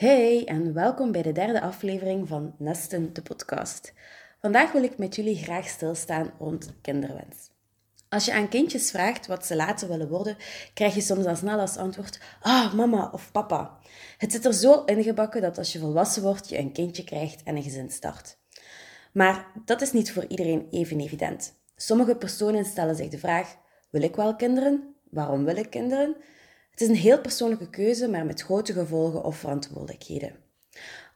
Hey en welkom bij de derde aflevering van Nesten, de podcast. Vandaag wil ik met jullie graag stilstaan rond kinderwens. Als je aan kindjes vraagt wat ze later willen worden, krijg je soms al snel als antwoord: Ah, mama of papa. Het zit er zo ingebakken dat als je volwassen wordt, je een kindje krijgt en een gezin start. Maar dat is niet voor iedereen even evident. Sommige personen stellen zich de vraag: Wil ik wel kinderen? Waarom wil ik kinderen? Het is een heel persoonlijke keuze, maar met grote gevolgen of verantwoordelijkheden.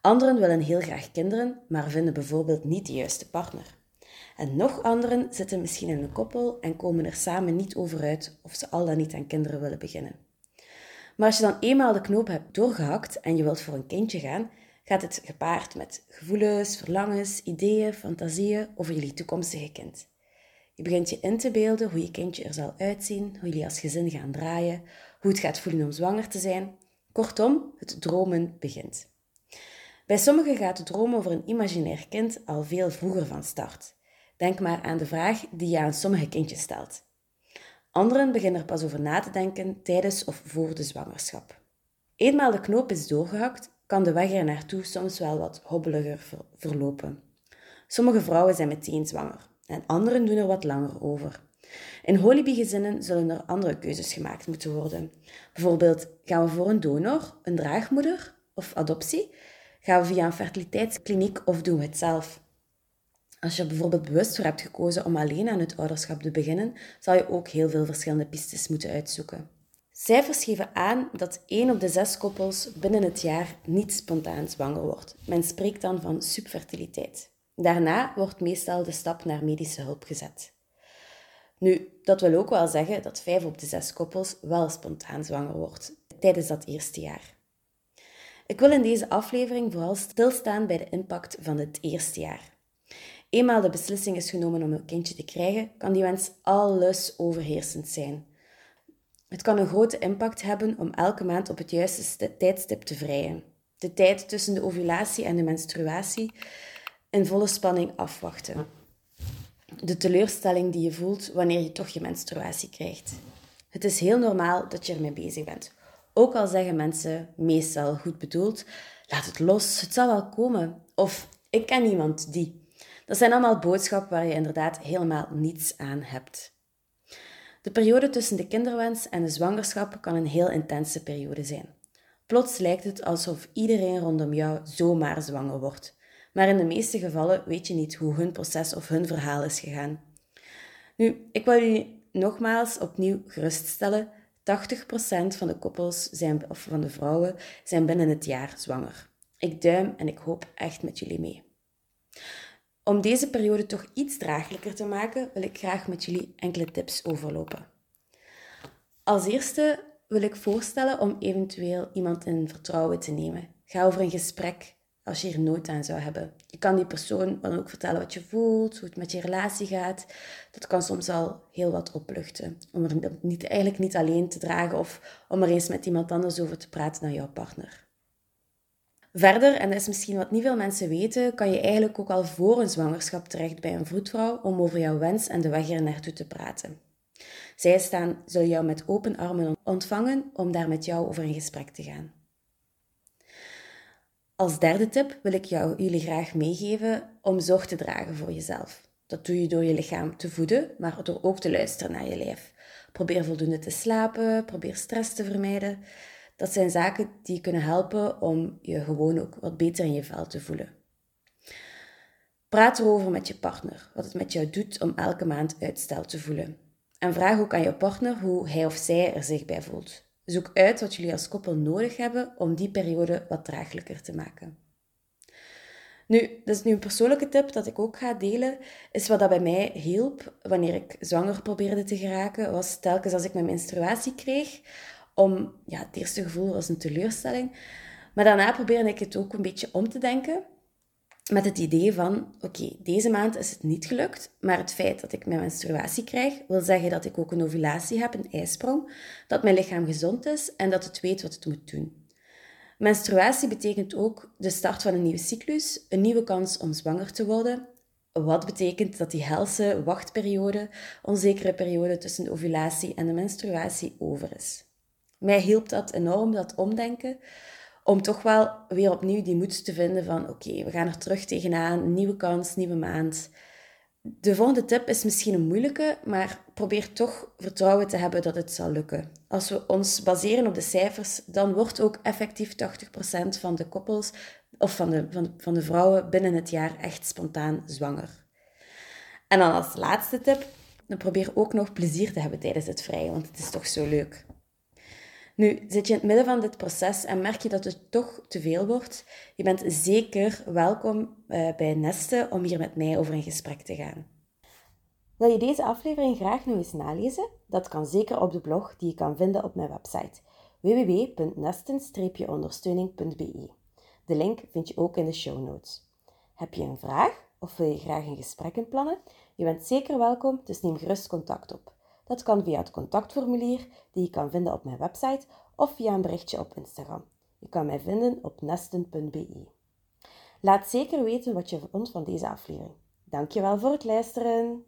Anderen willen heel graag kinderen, maar vinden bijvoorbeeld niet de juiste partner. En nog anderen zitten misschien in een koppel en komen er samen niet over uit of ze al dan niet aan kinderen willen beginnen. Maar als je dan eenmaal de knoop hebt doorgehakt en je wilt voor een kindje gaan, gaat het gepaard met gevoelens, verlangens, ideeën, fantasieën over jullie toekomstige kind. Je begint je in te beelden hoe je kindje er zal uitzien, hoe jullie als gezin gaan draaien, hoe het gaat voelen om zwanger te zijn. Kortom, het dromen begint. Bij sommigen gaat het dromen over een imaginair kind al veel vroeger van start. Denk maar aan de vraag die je aan sommige kindjes stelt. Anderen beginnen er pas over na te denken tijdens of voor de zwangerschap. Eenmaal de knoop is doorgehakt, kan de weg er naartoe soms wel wat hobbeliger verlopen. Sommige vrouwen zijn meteen zwanger en anderen doen er wat langer over. In Holibi-gezinnen zullen er andere keuzes gemaakt moeten worden. Bijvoorbeeld, gaan we voor een donor, een draagmoeder of adoptie? Gaan we via een fertiliteitskliniek of doen we het zelf? Als je er bijvoorbeeld bewust voor hebt gekozen om alleen aan het ouderschap te beginnen, zal je ook heel veel verschillende pistes moeten uitzoeken. Cijfers geven aan dat 1 op de 6 koppels binnen het jaar niet spontaan zwanger wordt. Men spreekt dan van subfertiliteit. Daarna wordt meestal de stap naar medische hulp gezet. Nu, dat wil ook wel zeggen dat 5 op de 6 koppels wel spontaan zwanger wordt tijdens dat eerste jaar. Ik wil in deze aflevering vooral stilstaan bij de impact van het eerste jaar. Eenmaal de beslissing is genomen om een kindje te krijgen, kan die wens alles overheersend zijn. Het kan een grote impact hebben om elke maand op het juiste tijdstip te vrijen. De tijd tussen de ovulatie en de menstruatie in volle spanning afwachten. De teleurstelling die je voelt wanneer je toch je menstruatie krijgt. Het is heel normaal dat je ermee bezig bent. Ook al zeggen mensen, meestal goed bedoeld, laat het los, het zal wel komen. Of ik ken iemand die. Dat zijn allemaal boodschappen waar je inderdaad helemaal niets aan hebt. De periode tussen de kinderwens en de zwangerschap kan een heel intense periode zijn. Plots lijkt het alsof iedereen rondom jou zomaar zwanger wordt. Maar in de meeste gevallen weet je niet hoe hun proces of hun verhaal is gegaan. Nu, ik wil jullie nogmaals opnieuw geruststellen. 80% van de koppels zijn, of van de vrouwen zijn binnen het jaar zwanger. Ik duim en ik hoop echt met jullie mee. Om deze periode toch iets draaglijker te maken, wil ik graag met jullie enkele tips overlopen. Als eerste wil ik voorstellen om eventueel iemand in vertrouwen te nemen. Ga over een gesprek als je er nood aan zou hebben. Je kan die persoon dan ook vertellen wat je voelt, hoe het met je relatie gaat. Dat kan soms al heel wat opluchten. Om er niet, eigenlijk niet alleen te dragen of om er eens met iemand anders over te praten dan jouw partner. Verder, en dat is misschien wat niet veel mensen weten, kan je eigenlijk ook al voor een zwangerschap terecht bij een vroedvrouw om over jouw wens en de weg er naartoe te praten. Zij staan, zullen jou met open armen ontvangen om daar met jou over in gesprek te gaan. Als derde tip wil ik jou, jullie graag meegeven om zorg te dragen voor jezelf. Dat doe je door je lichaam te voeden, maar door ook te luisteren naar je lijf. Probeer voldoende te slapen, probeer stress te vermijden. Dat zijn zaken die kunnen helpen om je gewoon ook wat beter in je vel te voelen. Praat erover met je partner, wat het met jou doet om elke maand uitstel te voelen. En vraag ook aan je partner hoe hij of zij er zich bij voelt. Zoek uit wat jullie als koppel nodig hebben om die periode wat draaglijker te maken. Nu, dat is nu een persoonlijke tip dat ik ook ga delen, is wat dat bij mij hielp wanneer ik zwanger probeerde te geraken, was telkens als ik mijn menstruatie kreeg, om, ja, het eerste gevoel was een teleurstelling. Maar daarna probeerde ik het ook een beetje om te denken. Met het idee van, oké, deze maand is het niet gelukt, maar het feit dat ik mijn menstruatie krijg, wil zeggen dat ik ook een ovulatie heb, een ijsprong, dat mijn lichaam gezond is en dat het weet wat het moet doen. Menstruatie betekent ook de start van een nieuwe cyclus, een nieuwe kans om zwanger te worden. Wat betekent dat die helse wachtperiode, onzekere periode tussen de ovulatie en de menstruatie over is. Mij hielp dat enorm, dat omdenken, om toch wel weer opnieuw die moed te vinden van oké, we gaan er terug tegenaan, nieuwe kans, nieuwe maand. De volgende tip is misschien een moeilijke, maar probeer toch vertrouwen te hebben dat het zal lukken. Als we ons baseren op de cijfers, dan wordt ook effectief 80% van de koppels of van de, van, van de vrouwen binnen het jaar echt spontaan zwanger. En dan als laatste tip, dan probeer ook nog plezier te hebben tijdens het vrij, want het is toch zo leuk. Nu, zit je in het midden van dit proces en merk je dat het toch te veel wordt, je bent zeker welkom uh, bij Neste om hier met mij over in gesprek te gaan. Wil je deze aflevering graag nog eens nalezen? Dat kan zeker op de blog die je kan vinden op mijn website www.nesten-ondersteuning.be. De link vind je ook in de show notes. Heb je een vraag of wil je graag een gesprek inplannen? Je bent zeker welkom, dus neem gerust contact op. Dat kan via het contactformulier die je kan vinden op mijn website of via een berichtje op Instagram. Je kan mij vinden op nesten.be. Laat zeker weten wat je vond van deze aflevering. Dankjewel voor het luisteren.